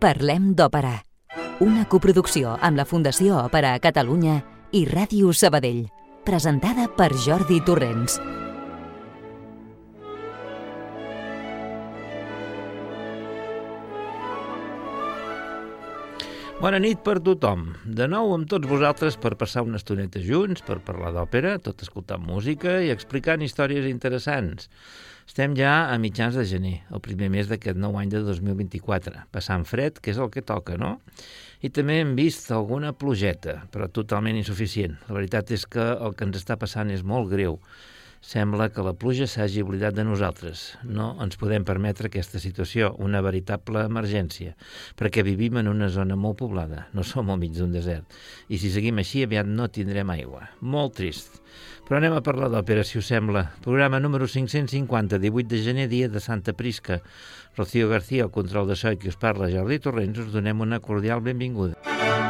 Parlem d'Òpera, una coproducció amb la Fundació Òpera a Catalunya i Ràdio Sabadell, presentada per Jordi Torrents. Bona nit per tothom. De nou amb tots vosaltres per passar una estoneta junts, per parlar d'òpera, tot escoltant música i explicant històries interessants. Estem ja a mitjans de gener, el primer mes d'aquest nou any de 2024, passant fred, que és el que toca, no? I també hem vist alguna plogeta, però totalment insuficient. La veritat és que el que ens està passant és molt greu sembla que la pluja s'hagi oblidat de nosaltres. No ens podem permetre aquesta situació, una veritable emergència, perquè vivim en una zona molt poblada, no som al mig d'un desert, i si seguim així aviat no tindrem aigua. Molt trist. Però anem a parlar d'òpera, si us sembla. Programa número 550, 18 de gener, dia de Santa Prisca. Rocío García, el control de so i qui us parla, Jordi Torrents, us donem una cordial benvinguda.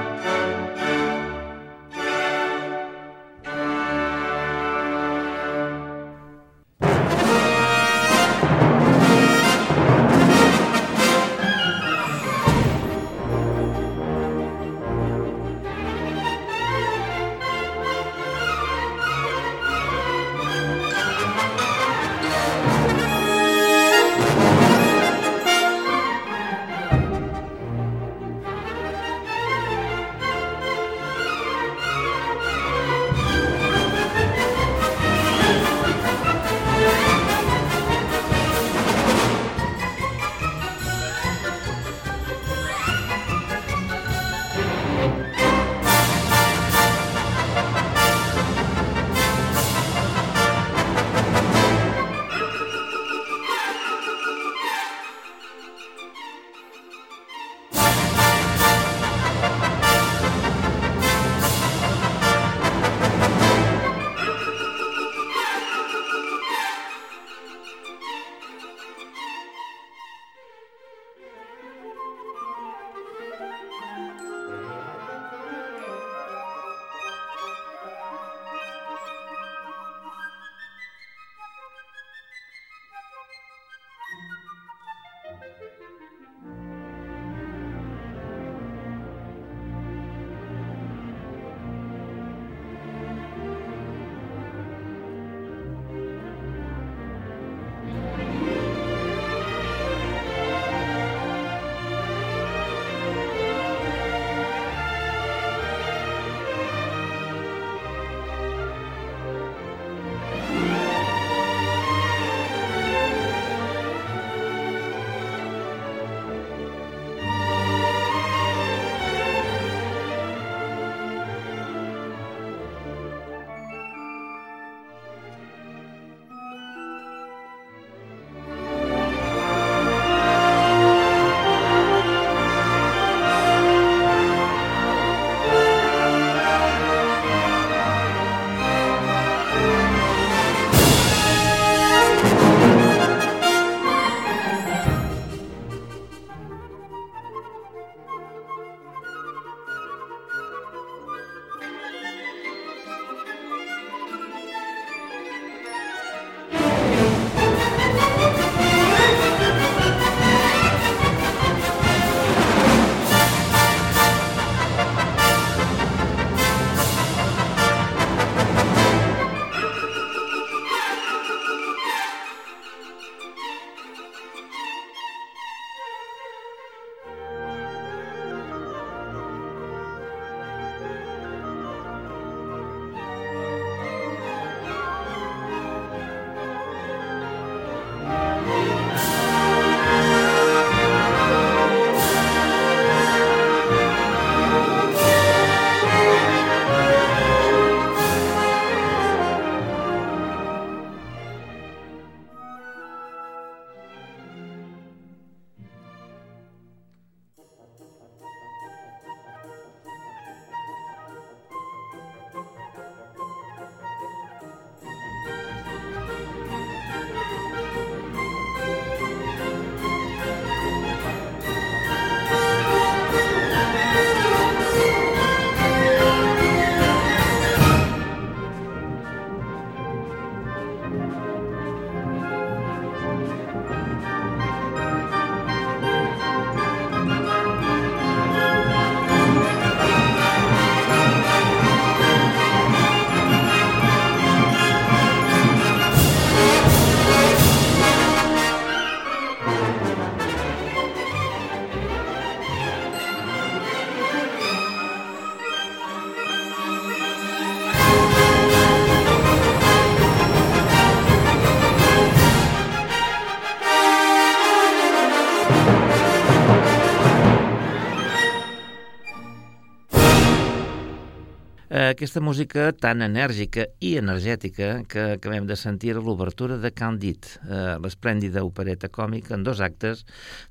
Aquesta música tan enèrgica i energètica que acabem de sentir a l'obertura de Candide, eh, l'esplèndida opereta còmica en dos actes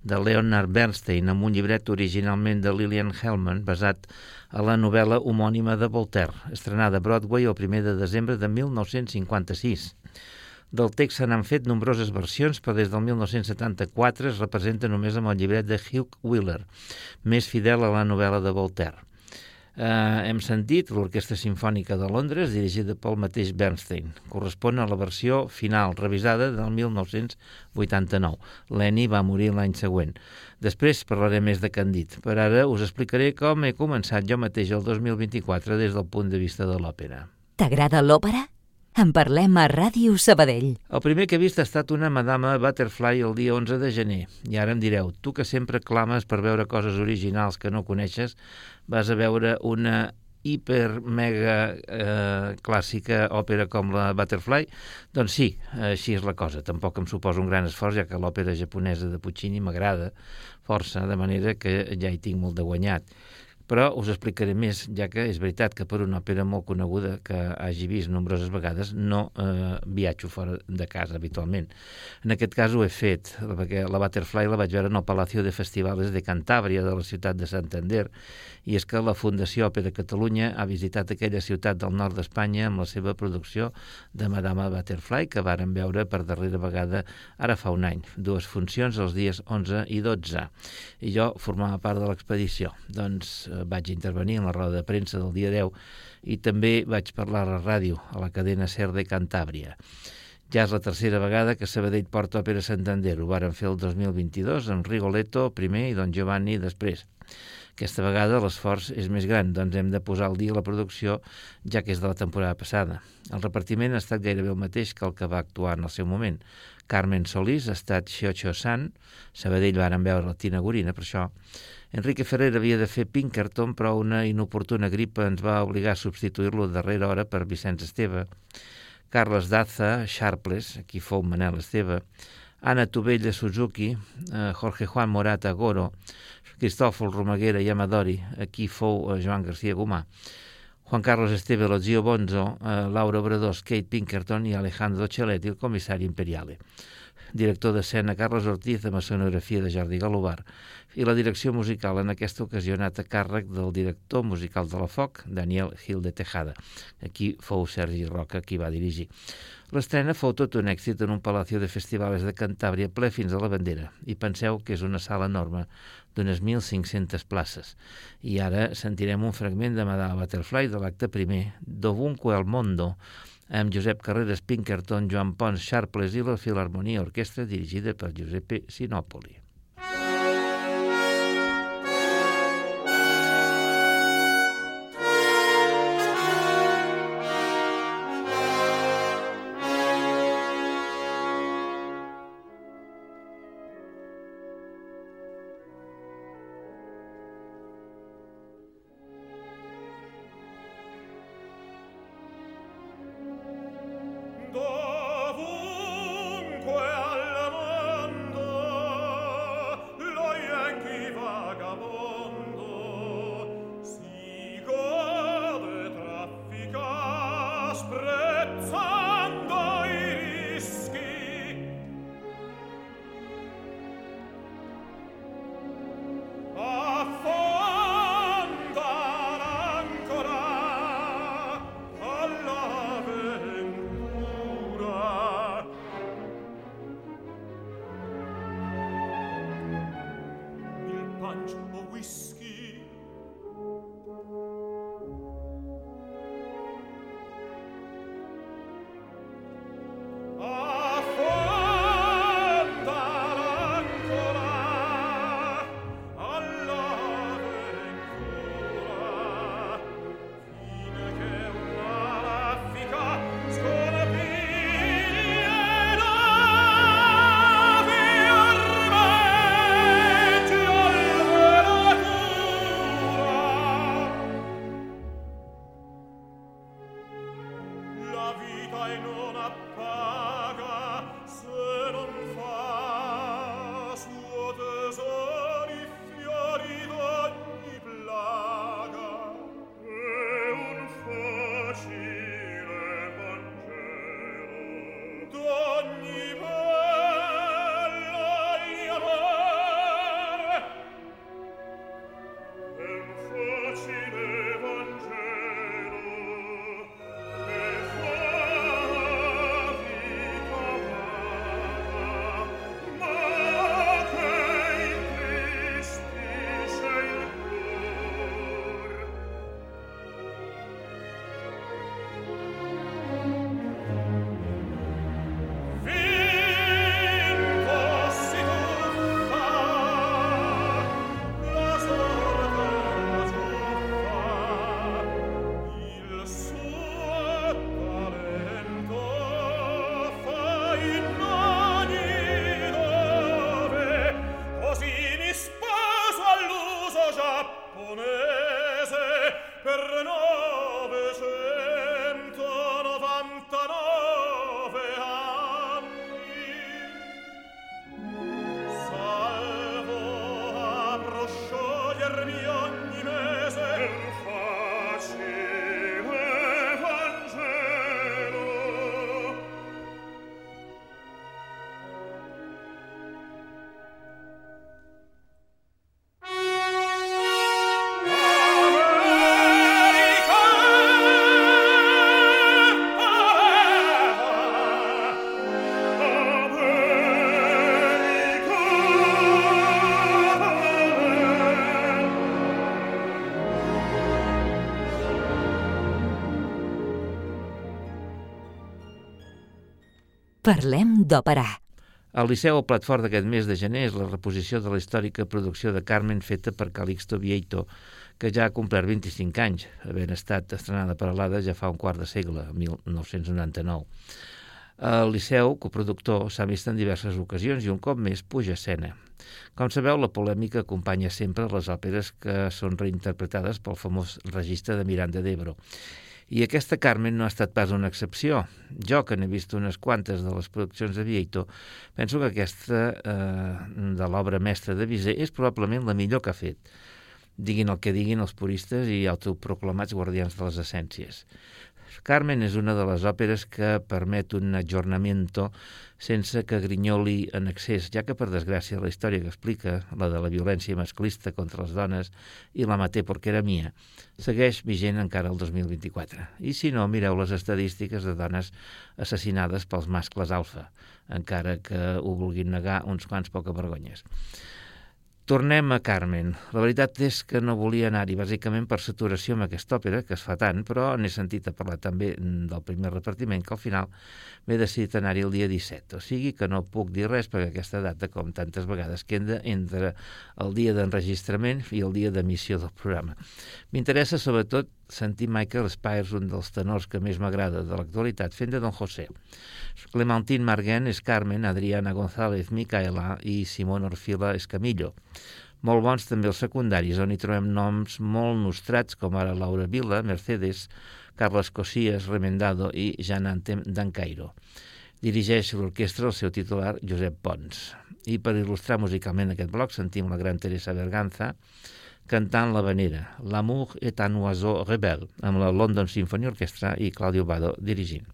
de Leonard Bernstein amb un llibret originalment de Lillian Hellman basat a la novel·la homònima de Voltaire, estrenada a Broadway el 1 de desembre de 1956. Del text se n'han fet nombroses versions, però des del 1974 es representa només amb el llibret de Hugh Wheeler, més fidel a la novel·la de Voltaire. Eh, hem sentit l'Orquestra Simfònica de Londres, dirigida pel mateix Bernstein. Correspon a la versió final, revisada del 1989. Lenny va morir l'any següent. Després parlaré més de Candid. Per ara us explicaré com he començat jo mateix el 2024 des del punt de vista de l'òpera. T'agrada l'òpera? En parlem a Ràdio Sabadell. El primer que he vist ha estat una Madama Butterfly el dia 11 de gener. I ara em direu, tu que sempre clames per veure coses originals que no coneixes, vas a veure una hiper mega eh, clàssica òpera com la Butterfly? Doncs sí, així és la cosa. Tampoc em suposa un gran esforç, ja que l'òpera japonesa de Puccini m'agrada força, de manera que ja hi tinc molt de guanyat però us explicaré més, ja que és veritat que per una òpera molt coneguda que hagi vist nombroses vegades no eh, viatjo fora de casa habitualment. En aquest cas ho he fet, perquè la Butterfly la vaig veure en el Palacio de Festivals de Cantàbria de la ciutat de Santander i és que la Fundació Òpera Catalunya ha visitat aquella ciutat del nord d'Espanya amb la seva producció de Madama Butterfly, que varen veure per darrera vegada ara fa un any, dues funcions els dies 11 i 12. I jo formava part de l'expedició. Doncs eh, vaig intervenir en la roda de premsa del dia 10 i també vaig parlar a la ràdio, a la cadena SER de Cantàbria. Ja és la tercera vegada que Sabadell porta òpera Santander. Ho varen fer el 2022 amb Rigoletto primer i Don Giovanni després. Aquesta vegada l'esforç és més gran, doncs hem de posar al dia la producció, ja que és de la temporada passada. El repartiment ha estat gairebé el mateix que el que va actuar en el seu moment. Carmen Solís ha estat Xiocho San, Sabadell varen veure la Tina Gorina, per això. Enrique Ferrer havia de fer Pinkerton, però una inoportuna gripa ens va obligar a substituir-lo darrera hora per Vicenç Esteve. Carles Daza, Sharpless, qui fou Manel Esteve, Anna Tovella Suzuki, eh, Jorge Juan Morata Goro, Cristòfol Romaguera i Amadori, aquí fou eh, Joan García Gomà, Juan Carlos Esteve Lozio Bonzo, eh, Laura Obradors, Kate Pinkerton i Alejandro Celletti, el comissari imperiale. Director d'escena Carles Ortiz, de maçonografia de Jordi Galobar, i la direcció musical en aquesta ocasió ha anat a càrrec del director musical de la FOC, Daniel Gil de Tejada. Aquí fou Sergi Roca qui va dirigir. L'estrena fou tot un èxit en un palacio de festivals de Cantàbria ple fins a la bandera i penseu que és una sala enorme d'unes 1.500 places. I ara sentirem un fragment de Madame Butterfly de l'acte primer, Dovunque al Mondo, amb Josep Carreras Pinkerton, Joan Pons, Sharpless i la Filharmonia Orquestra dirigida per Giuseppe Sinopoli. Parlem d'òpera. El Liceu, el plat fort d'aquest mes de gener, és la reposició de la històrica producció de Carmen feta per Calixto Vieito, que ja ha complert 25 anys, havent estat estrenada per Alada ja fa un quart de segle, 1999. El Liceu, coproductor, s'ha vist en diverses ocasions i un cop més puja escena. Com sabeu, la polèmica acompanya sempre les òperes que són reinterpretades pel famós registre de Miranda d'Ebro i aquesta Carmen no ha estat pas una excepció. Jo, que n'he vist unes quantes de les produccions de Vieito, penso que aquesta eh, de l'obra mestra de Bizet és probablement la millor que ha fet. Diguin el que diguin els puristes i autoproclamats guardians de les essències. Carmen és una de les òperes que permet un ajornamiento sense que grinyoli en excés, ja que, per desgràcia, la història que explica, la de la violència masclista contra les dones i la maté perquè era mia, segueix vigent encara el 2024. I si no, mireu les estadístiques de dones assassinades pels mascles alfa, encara que ho vulguin negar uns quants poca vergonyes. Tornem a Carmen. La veritat és que no volia anar-hi, bàsicament per saturació amb aquesta òpera, que es fa tant, però n'he sentit a parlar també del primer repartiment, que al final m'he decidit anar-hi el dia 17. O sigui que no puc dir res perquè aquesta data, com tantes vegades, queda entre el dia d'enregistrament i el dia d'emissió del programa. M'interessa sobretot sentir Michael Spires, un dels tenors que més m'agrada de l'actualitat, fent de Don José. Clementine Marguén és Carmen, Adriana González Micaela i Simón Orfila és Camillo. Molt bons també els secundaris, on hi trobem noms molt nostrats, com ara Laura Vila, Mercedes, Carles Cosías, Remendado i Jan Antem d'Ancairo. Dirigeix l'orquestra el seu titular, Josep Pons. I per il·lustrar musicalment aquest bloc sentim la gran Teresa Berganza cantant la vanera, L'amour est un oiseau rebelle, amb la London Symphony Orchestra i Claudio Bado dirigint.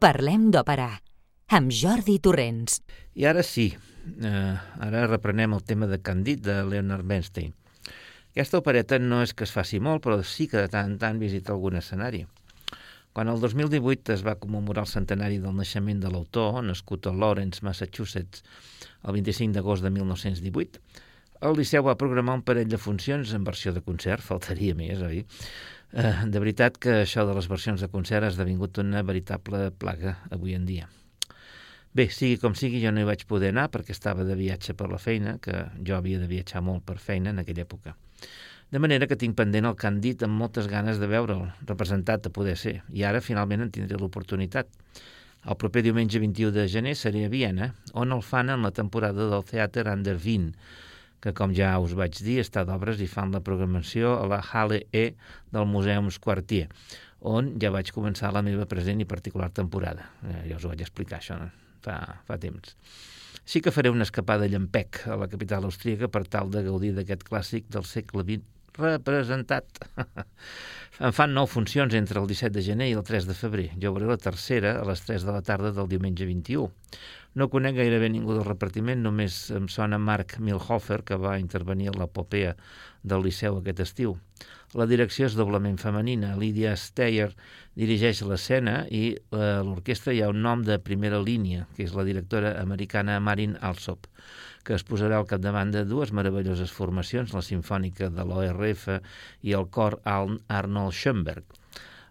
Parlem d'òpera, amb Jordi Torrents. I ara sí, eh, ara reprenem el tema de Candid de Leonard Bernstein. Aquesta opereta no és que es faci molt, però sí que de tant en tant visita algun escenari. Quan el 2018 es va commemorar el centenari del naixement de l'autor, nascut a Lawrence, Massachusetts, el 25 d'agost de 1918, el Liceu va programar un parell de funcions en versió de concert, faltaria més, oi? Eh, de veritat que això de les versions de concert ha esdevingut una veritable plaga avui en dia. Bé, sigui com sigui, jo no hi vaig poder anar perquè estava de viatge per la feina, que jo havia de viatjar molt per feina en aquella època. De manera que tinc pendent el dit amb moltes ganes de veure'l, representat a poder ser, i ara finalment en tindré l'oportunitat. El proper diumenge 21 de gener seré a Viena, on el fan en la temporada del Theater Under 20, que, com ja us vaig dir, està d'obres i fan la programació a la Halle E del Museums Quartier, on ja vaig començar la meva present i particular temporada. Eh, ja us ho vaig explicar, això, no? fa, fa temps. Sí que faré una escapada llampec a la capital austríaca per tal de gaudir d'aquest clàssic del segle XX representat. en fan nou funcions entre el 17 de gener i el 3 de febrer. Jo veuré la tercera a les 3 de la tarda del diumenge 21. No conec gairebé ningú del repartiment, només em sona Mark Milhofer, que va intervenir a l'epopea del Liceu aquest estiu. La direcció és doblement femenina. Lydia Steyer dirigeix l'escena i eh, l'orquestra hi ha un nom de primera línia, que és la directora americana Marin Alsop, que es posarà al capdavant de dues meravelloses formacions, la Sinfònica de l'ORF i el cor Arnold Schoenberg.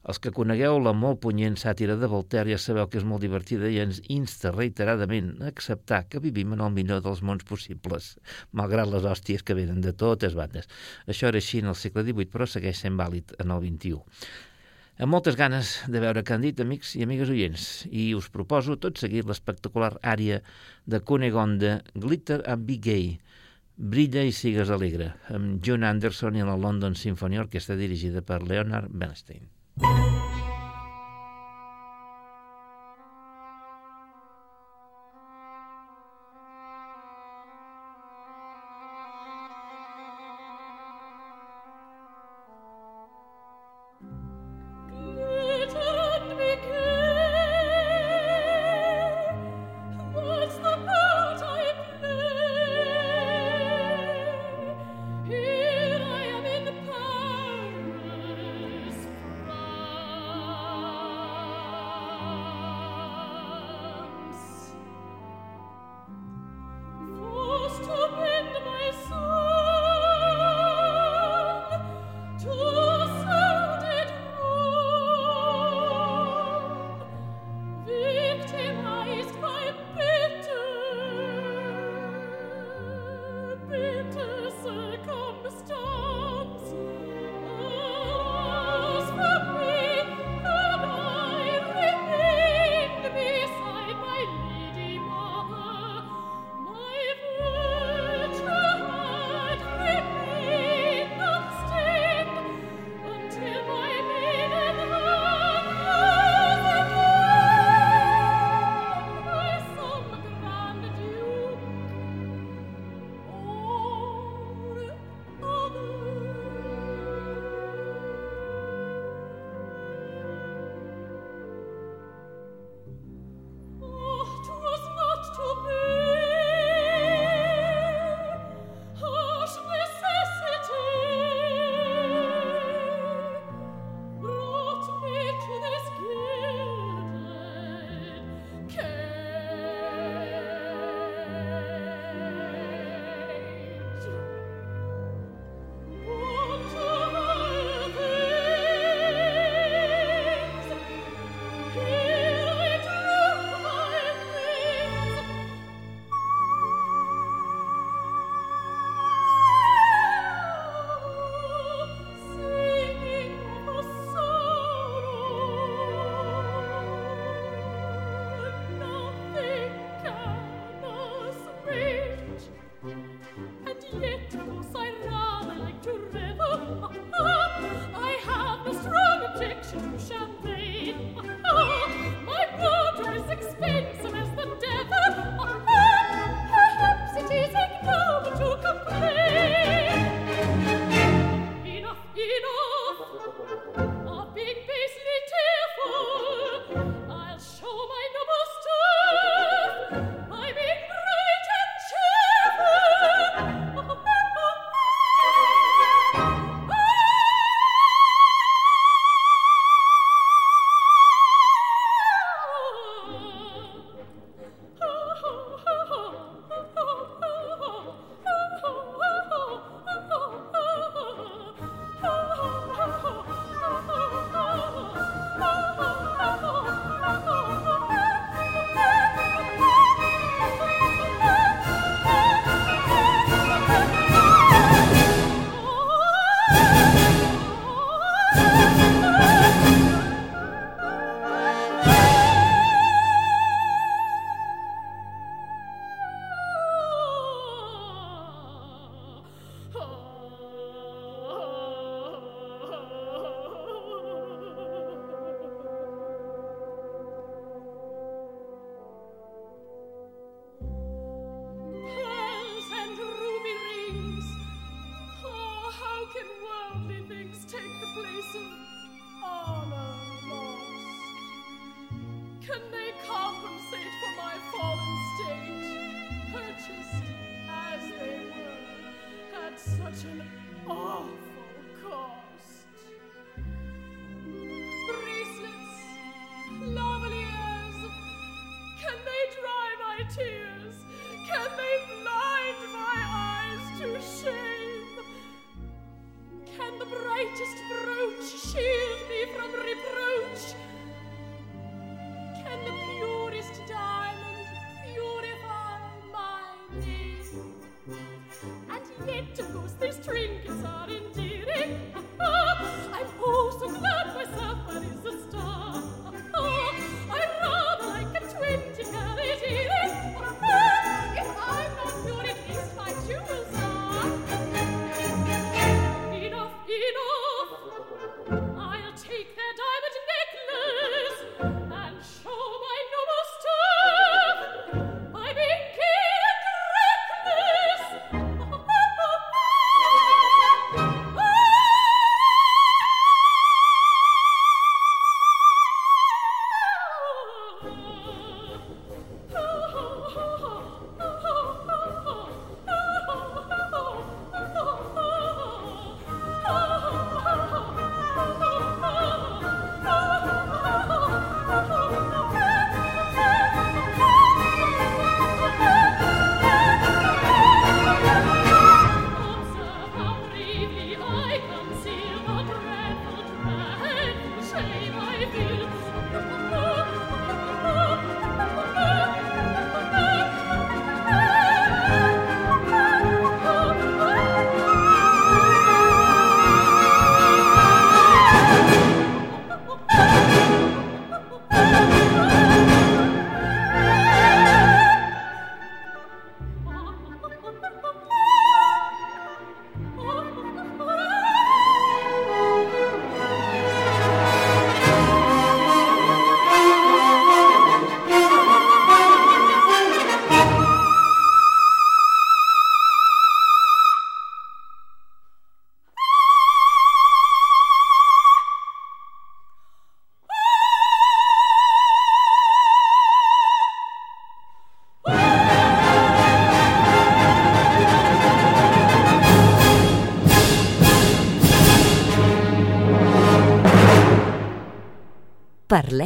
Els que conegueu la molt punyent sàtira de Voltaire ja sabeu que és molt divertida i ens insta reiteradament a acceptar que vivim en el millor dels mons possibles, malgrat les hòsties que venen de totes bandes. Això era així en el segle XVIII, però segueix sent vàlid en el XXI. Amb moltes ganes de veure Candit, amics i amigues oients, i us proposo tot seguit l'espectacular àrea de Cunegonde, Glitter and Be Gay, Brilla i sigues alegre, amb June Anderson i la London Symphony Orchestra dirigida per Leonard Bernstein. Thank you.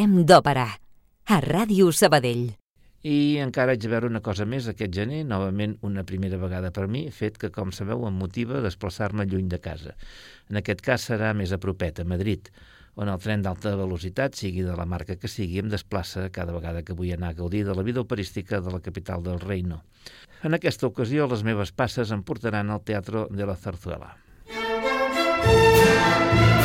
Parlem d'òpera. A Ràdio Sabadell. I encara haig de veure una cosa més aquest gener, novament una primera vegada per mi, fet que, com sabeu, em motiva desplaçar-me lluny de casa. En aquest cas serà més a propet, a Madrid, on el tren d'alta velocitat, sigui de la marca que sigui, em desplaça cada vegada que vull anar a gaudir de la vida operística de la capital del reino. En aquesta ocasió, les meves passes em portaran al Teatro de la Zarzuela. Esta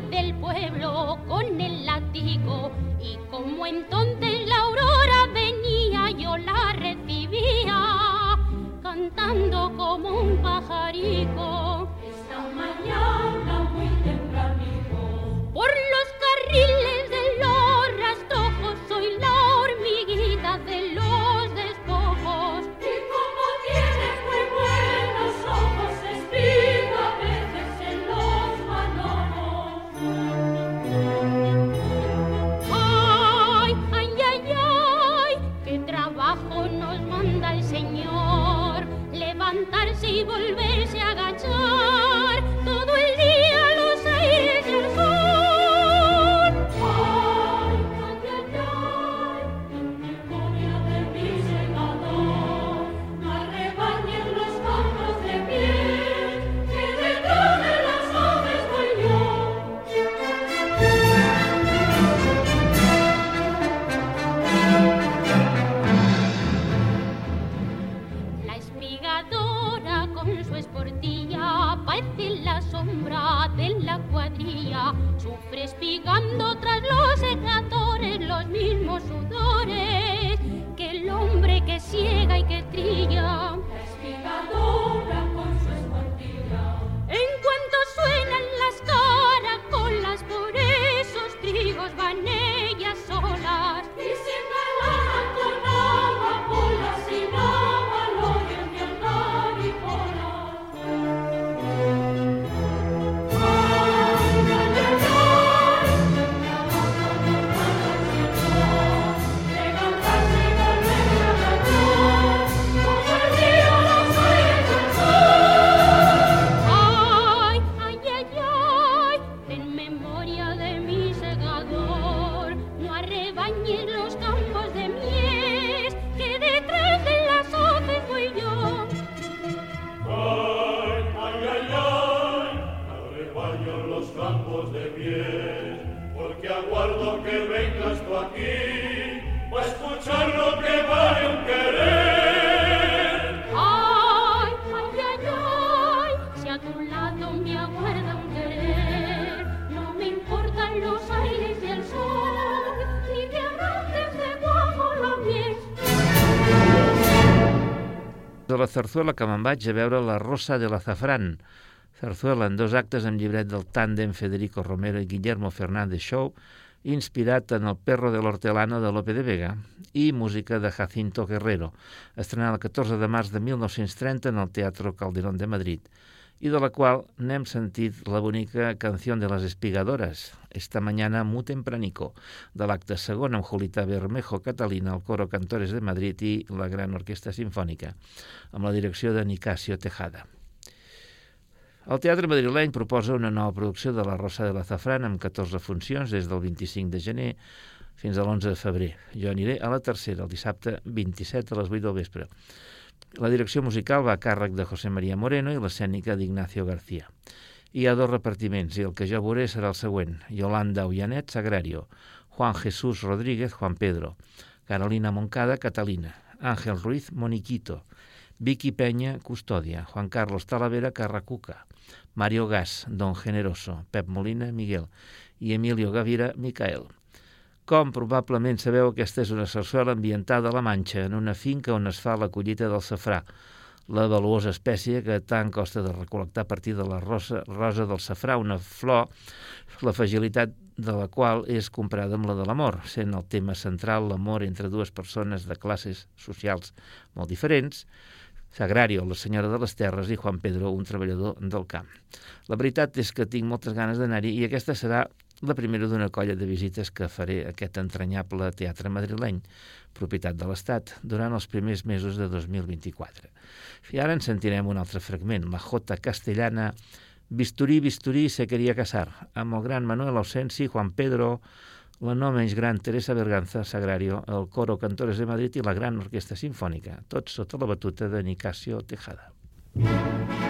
del pueblo con el látigo y como entonces la aurora venía yo la recibía cantando como un pajarico. Esta mañana muy tempranito Por los carriles Zarzuela que me'n vaig a veure La Rosa de l'Azafrán, Zarzuela en dos actes amb llibret del tàndem Federico Romero i Guillermo Fernández Show, inspirat en El perro de l'hortelano de Lope de Vega i música de Jacinto Guerrero, estrenada el 14 de març de 1930 en el Teatro Calderón de Madrid i de la qual n'hem sentit la bonica Canción de les Espigadores, esta mañana muy tempranico, de l'acte segon amb Julita Bermejo Catalina, el Coro Cantores de Madrid i la Gran Orquestra Sinfònica, amb la direcció de Nicasio Tejada. El Teatre Madrileny proposa una nova producció de La Rosa de l'Azafrán amb 14 funcions des del 25 de gener fins a l'11 de febrer. Jo aniré a la tercera, el dissabte 27 a les 8 del vespre. La direcció musical va a càrrec de José María Moreno i l'escènica d'Ignacio García. Hi ha dos repartiments i el que jo veuré serà el següent. Yolanda Ullanet, Sagrario. Juan Jesús Rodríguez, Juan Pedro. Carolina Moncada, Catalina. Ángel Ruiz, Moniquito. Vicky Peña, Custodia. Juan Carlos Talavera, Carracuca. Mario Gas, Don Generoso, Pep Molina, Miguel, i Emilio Gavira, Micael. Com probablement sabeu, aquesta és una sarsuela ambientada a la Manxa, en una finca on es fa la collita del safrà, la valuosa espècie que tant costa de recol·lectar a partir de la rosa, rosa del safrà, una flor, la fragilitat de la qual és comprada amb la de l'amor, sent el tema central l'amor entre dues persones de classes socials molt diferents, Sagrario, la senyora de les terres, i Juan Pedro, un treballador del camp. La veritat és que tinc moltes ganes d'anar-hi i aquesta serà la primera d'una colla de visites que faré a aquest entranyable teatre madrileny, propietat de l'Estat, durant els primers mesos de 2024. I ara en sentirem un altre fragment, la Jota castellana Bisturí, bisturí, se quería casar, amb el gran Manuel Ausensi, Juan Pedro, la no menys gran Teresa Berganza Sagrario, el Coro Cantores de Madrid i la Gran Orquestra Sinfònica, tots sota la batuta de Nicasio Tejada. Bisturí,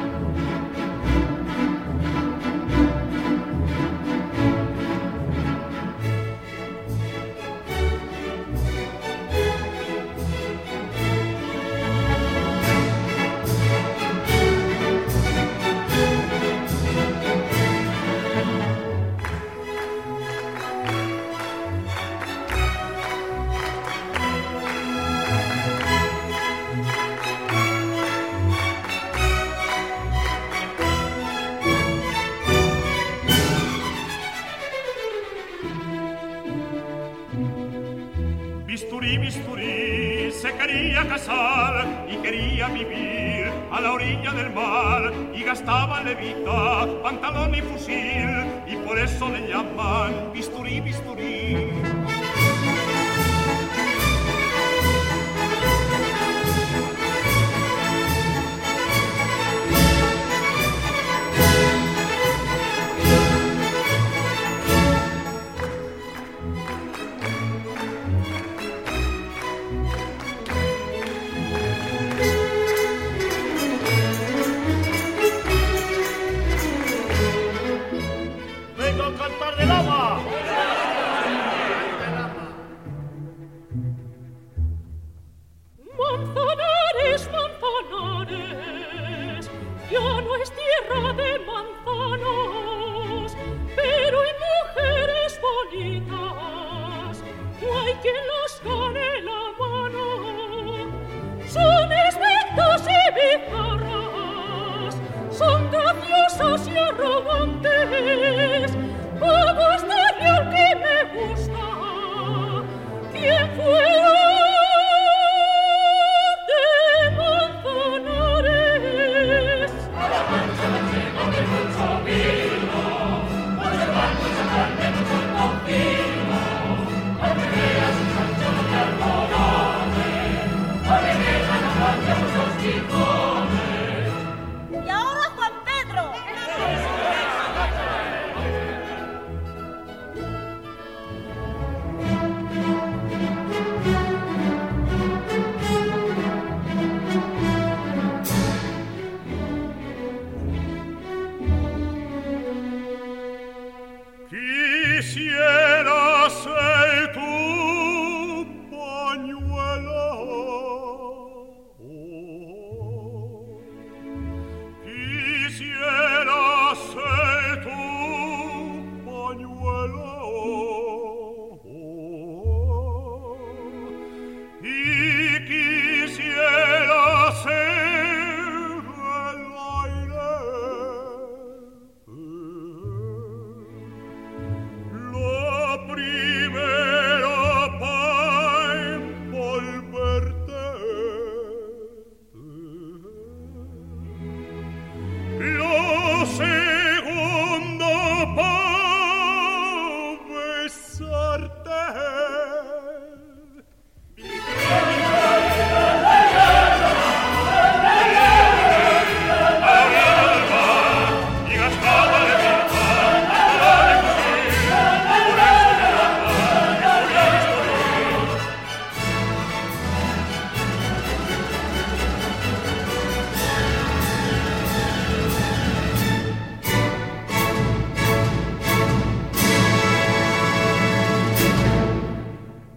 quería casar y quería vivir a la orilla del mar y gastaba levita, pantalón y fusil y por eso le llaman bisturí, bisturí.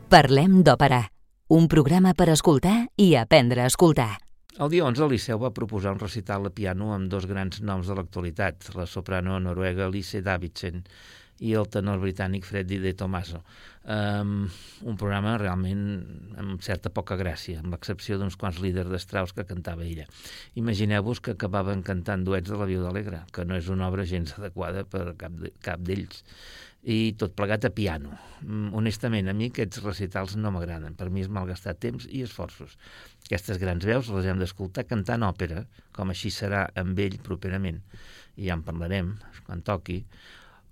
Parlem d'òpera, un programa per escoltar i aprendre a escoltar. El dia 11 el Liceu va proposar un recital a piano amb dos grans noms de l'actualitat, la soprano noruega Lise Davidsen i el tenor britànic Freddy De Tomaso. Um, un programa realment amb certa poca gràcia, amb l'excepció d'uns quants líders d'estraus que cantava ella. Imagineu-vos que acabaven cantant duets de la Viuda Alegre, que no és una obra gens adequada per cap, de, d'ells i tot plegat a piano. Mm, honestament, a mi aquests recitals no m'agraden. Per mi és malgastar temps i esforços. Aquestes grans veus les hem d'escoltar cantant òpera, com així serà amb ell properament, i ja en parlarem quan toqui,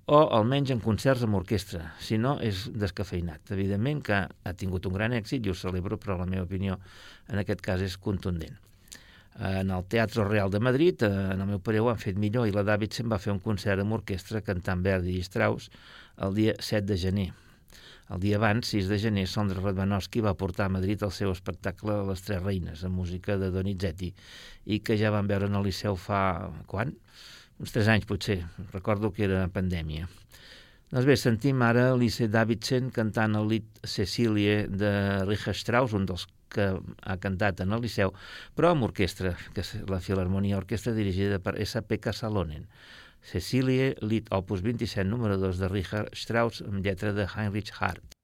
o almenys en concerts amb orquestra, si no és descafeinat. Evidentment que ha tingut un gran èxit i ho celebro, però la meva opinió en aquest cas és contundent. En el Teatre Real de Madrid, eh, en el meu parer ho han fet millor i la Davidson va fer un concert amb orquestra cantant Verdi i Strauss el dia 7 de gener. El dia abans, 6 de gener, Sondra Radvanowski va portar a Madrid el seu espectacle Les Tres Reines, amb música de Donizetti, i que ja van veure en el Liceu fa... quan? uns tres anys potser, recordo que era pandèmia. Doncs bé, sentim ara Lise Davidson cantant el lit Cecília de Richard Strauss, un dels que ha cantat en el Liceu, però amb orquestra, que és la Filharmonia Orquestra dirigida per S.P. Salonen. Cecília, lit opus 27, número 2 de Richard Strauss, amb lletra de Heinrich Hart.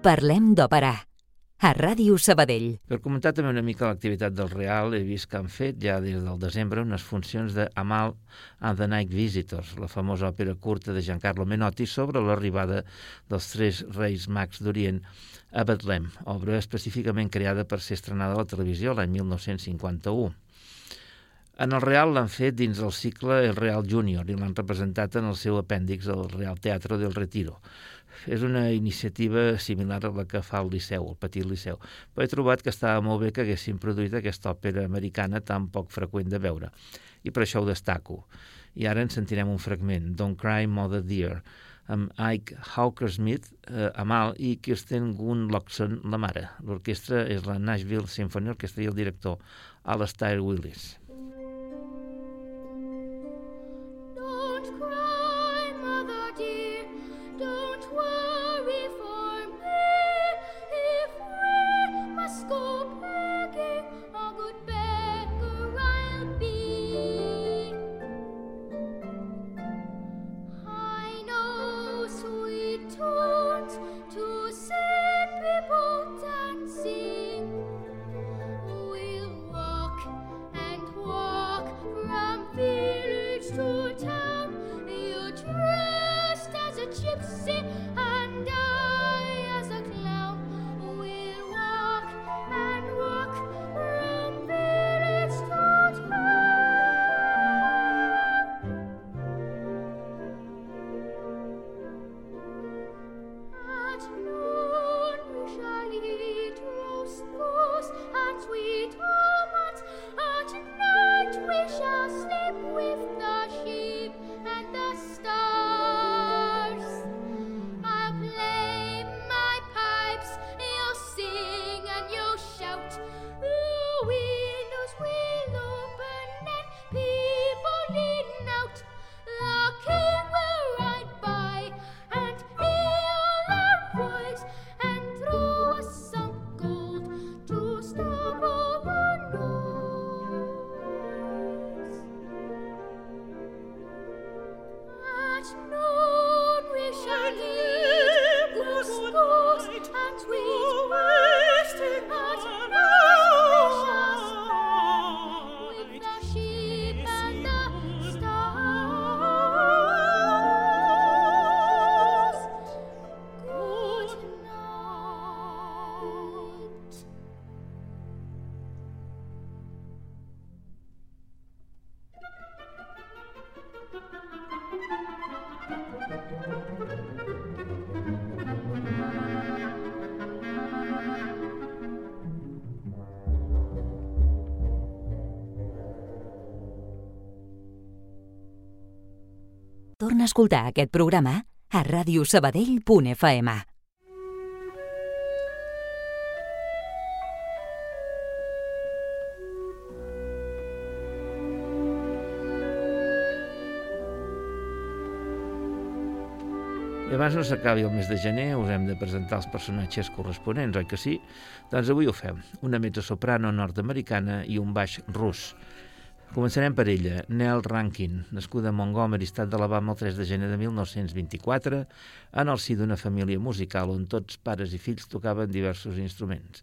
Parlem d'òpera. A Ràdio Sabadell. Per comentar també una mica l'activitat del Real, he vist que han fet ja des del desembre unes funcions de Amal and the Night Visitors, la famosa òpera curta de Giancarlo Menotti sobre l'arribada dels tres reis mags d'Orient a Betlem, obra específicament creada per ser estrenada a la televisió l'any 1951. En el Real l'han fet dins el cicle El Real Júnior i l'han representat en el seu apèndix al Real Teatro del Retiro és una iniciativa similar a la que fa el Liceu, el Petit Liceu, però he trobat que estava molt bé que haguessin produït aquesta òpera americana tan poc freqüent de veure, i per això ho destaco. I ara en sentirem un fragment, Don't Cry Mother Dear, amb Ike Hawker-Smith, eh, Amal i Kirsten Gunlockson, la mare. L'orquestra és la Nashville Symphony Orchestra i el director Alastair Willis. Don't cry, mother dear. go begging A escoltar aquest programa a radiosabadell.fm. I abans no s'acabi el mes de gener, us hem de presentar els personatges corresponents, oi que sí? Doncs avui ho fem. Una mezzosoprano nord-americana i un baix rus. Començarem per ella, Nell Rankin, nascuda a Montgomery, estat d'Alabama, el 3 de gener de 1924, en el si d'una família musical on tots pares i fills tocaven diversos instruments.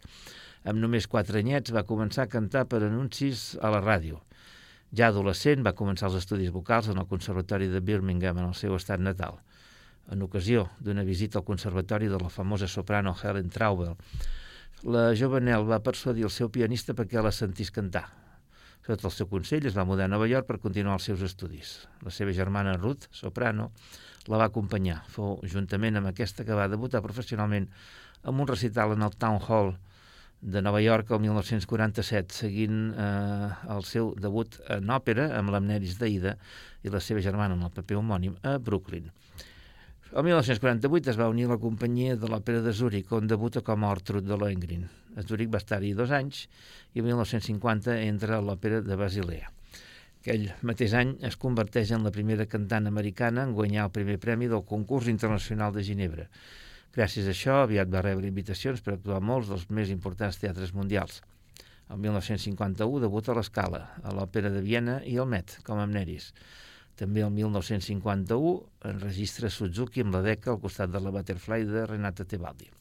Amb només quatre anyets va començar a cantar per anuncis a la ràdio. Ja adolescent va començar els estudis vocals en el Conservatori de Birmingham, en el seu estat natal. En ocasió d'una visita al conservatori de la famosa soprano Helen Traubel, la jove Nell va persuadir el seu pianista perquè la sentís cantar. Sota el seu consell es va mudar a Nova York per continuar els seus estudis. La seva germana Ruth, soprano, la va acompanyar. Fou juntament amb aquesta que va debutar professionalment amb un recital en el Town Hall de Nova York el 1947, seguint eh, el seu debut en òpera amb l'Amneris d'Aida i la seva germana en el paper homònim a Brooklyn. El 1948 es va unir a la companyia de l'òpera de Zúrich, on debuta com a Ortrud de Lohengrin. A Zúrich va estar-hi dos anys i el 1950 entra a l'òpera de Basilea. Aquell mateix any es converteix en la primera cantant americana en guanyar el primer premi del concurs internacional de Ginebra. Gràcies a això, aviat va rebre invitacions per actuar molts dels més importants teatres mundials. El 1951 debuta a l'Escala, a l'Òpera de Viena i al Met, com a Amneris. També el 1951 enregistra Suzuki amb la Deca al costat de la Butterfly de Renata Tebaldi.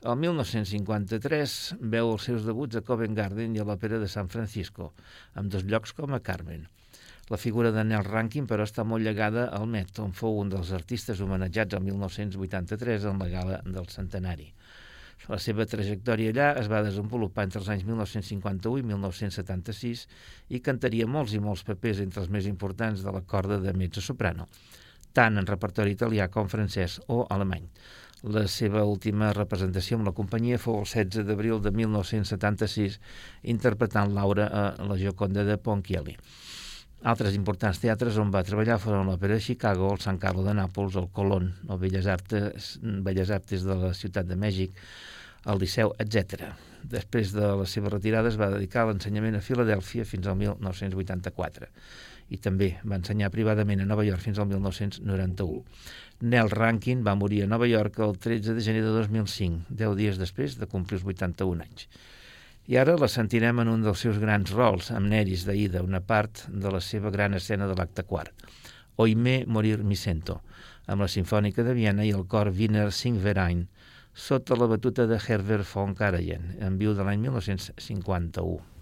El 1953 veu els seus debuts a Covent Garden i a l'Òpera de San Francisco, amb dos llocs com a Carmen. La figura de Nell Rankin, però, està molt llegada al Met, on fou un dels artistes homenatjats el 1983 en la gala del centenari. La seva trajectòria allà es va desenvolupar entre els anys 1951 i 1976 i cantaria molts i molts papers entre els més importants de la corda de mezzo-soprano, tant en repertori italià com francès o alemany. La seva última representació amb la companyia fou el 16 d'abril de 1976, interpretant Laura a la Gioconda de Ponchielli. Altres importants teatres on va treballar foren l'Òpera de Chicago, el San Carlo de Nàpols, el Colón, el Belles Artes, Belles Artes de la Ciutat de Mèxic, el Liceu, etc. Després de la seva retirada es va dedicar a l'ensenyament a Filadèlfia fins al 1984 i també va ensenyar privadament a Nova York fins al 1991. Nell Rankin va morir a Nova York el 13 de gener de 2005, 10 dies després de complir els 81 anys. I ara la sentirem en un dels seus grans rols, amb Neris d'Aida, una part de la seva gran escena de l'acte quart. Oime morir mi sento, amb la Sinfònica de Viena i el cor Wiener Singverein, sota la batuta de Herbert von Karajan, en viu de l'any 1951.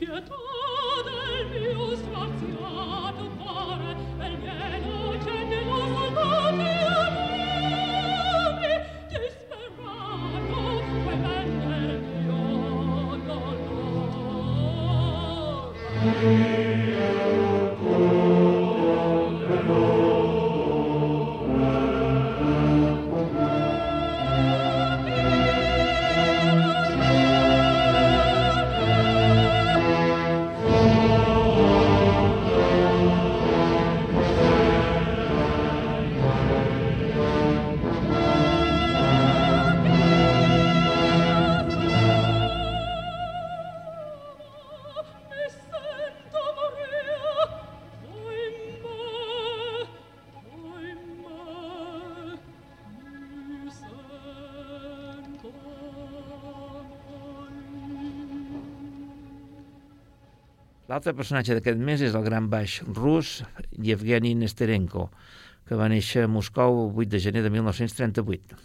Yeah. L'altre personatge d'aquest mes és el gran baix rus Yevgeny Nesterenko, que va néixer a Moscou el 8 de gener de 1938.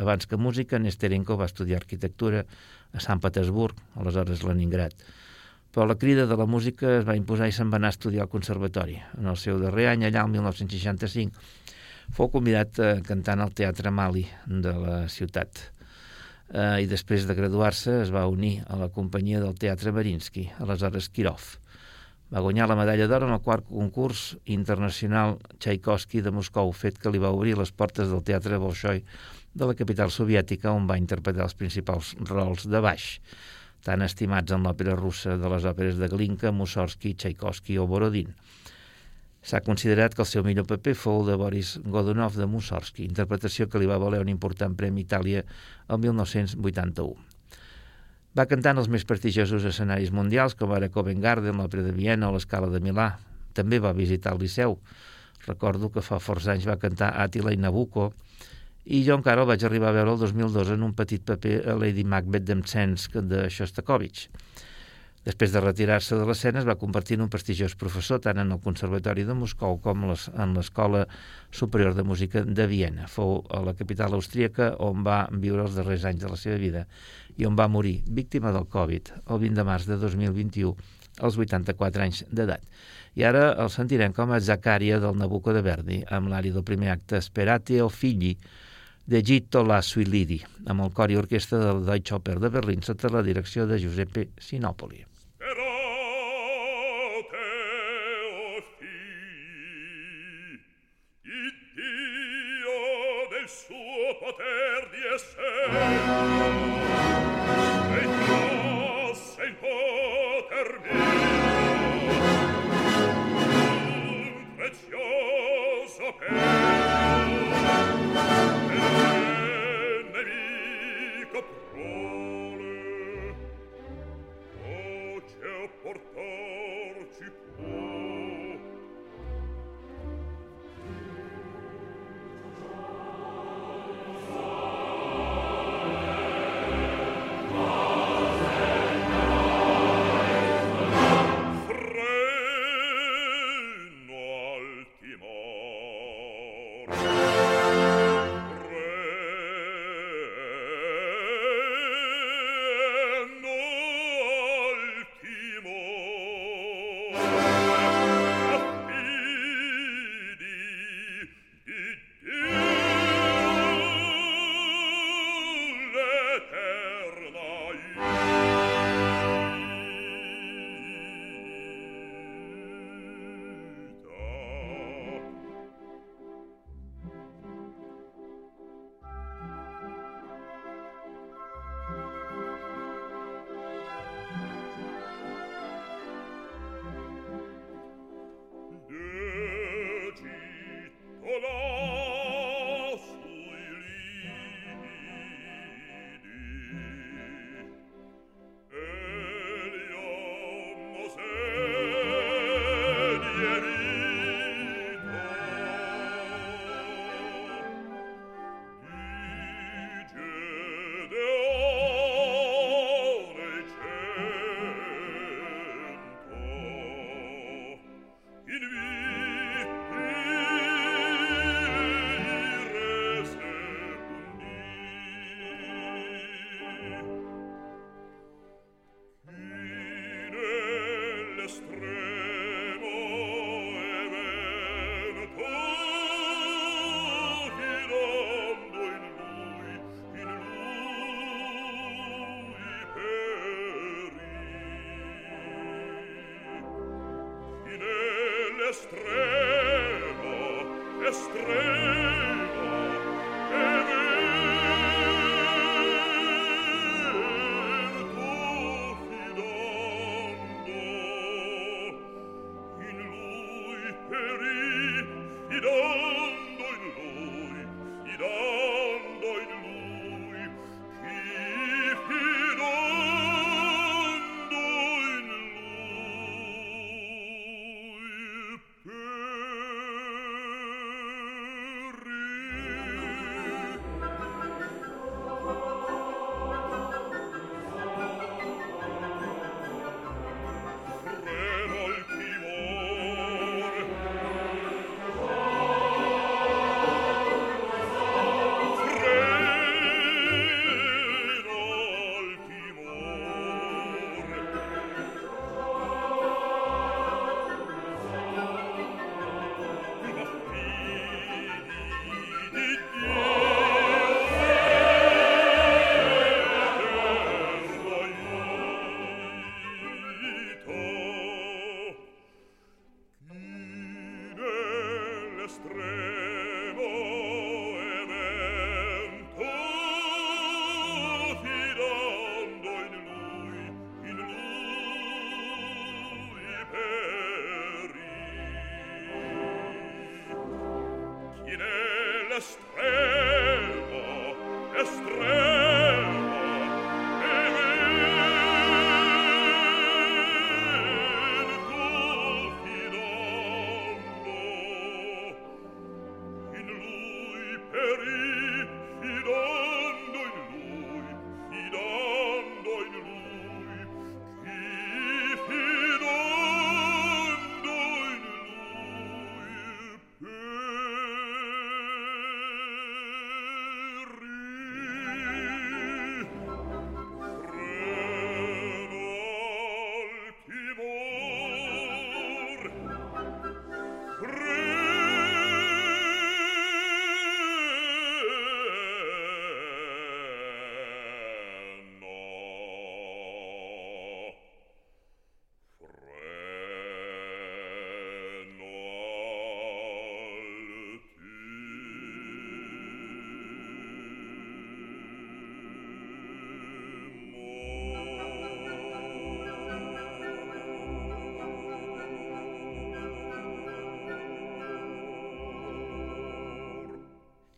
Abans que música, Nesterenko va estudiar arquitectura a Sant Petersburg, aleshores Leningrad. Però la crida de la música es va imposar i se'n va anar a estudiar al conservatori. En el seu darrer any, allà el 1965, fou convidat a cantar al Teatre Mali de la ciutat. Eh, I després de graduar-se es va unir a la companyia del Teatre Marinsky, aleshores Kirov. Va guanyar la medalla d'or en el quart concurs internacional Tchaikovsky de Moscou, fet que li va obrir les portes del Teatre Bolshoi de la capital soviètica, on va interpretar els principals rols de baix, tan estimats en l'òpera russa de les òperes de Glinka, Mussorgsky, Tchaikovsky o Borodin. S'ha considerat que el seu millor paper fou de Boris Godunov de Mussorgsky, interpretació que li va valer un important Premi Itàlia el 1981. Va cantar en els més prestigiosos escenaris mundials, com ara Covent Garden, l'Òpera de Viena o l'Escala de Milà. També va visitar el Liceu. Recordo que fa forts anys va cantar Àtila i Nabucco, i jo encara el vaig arribar a veure el 2002 en un petit paper a Lady Macbeth d'Emsensk de Shostakovich. Després de retirar-se de l'escena es va convertir en un prestigiós professor tant en el Conservatori de Moscou com en l'Escola Superior de Música de Viena. Fou a la capital austríaca on va viure els darrers anys de la seva vida i on va morir, víctima del Covid, el 20 de març de 2021, als 84 anys d'edat. I ara el sentirem com a Zaccaria del Nabucco de Verdi, amb l'àrea del primer acte Sperati o figli, de Gitto la Suilidi, amb el cor i orquestra del Deutsche Oper de Berlín sota la direcció de Giuseppe Sinopoli. poter di essere.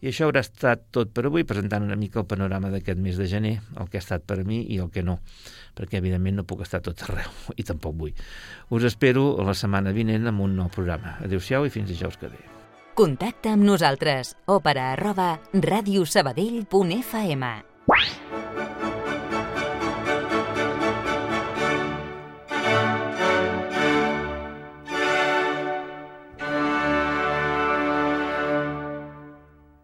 I això haurà estat tot per avui, presentant una mica el panorama d'aquest mes de gener, el que ha estat per a mi i el que no, perquè evidentment no puc estar tot arreu, i tampoc vull. Us espero la setmana vinent amb un nou programa. Adéu-siau i fins dijous que ve. Contacta amb nosaltres. Òpera arroba radiosabadell.fm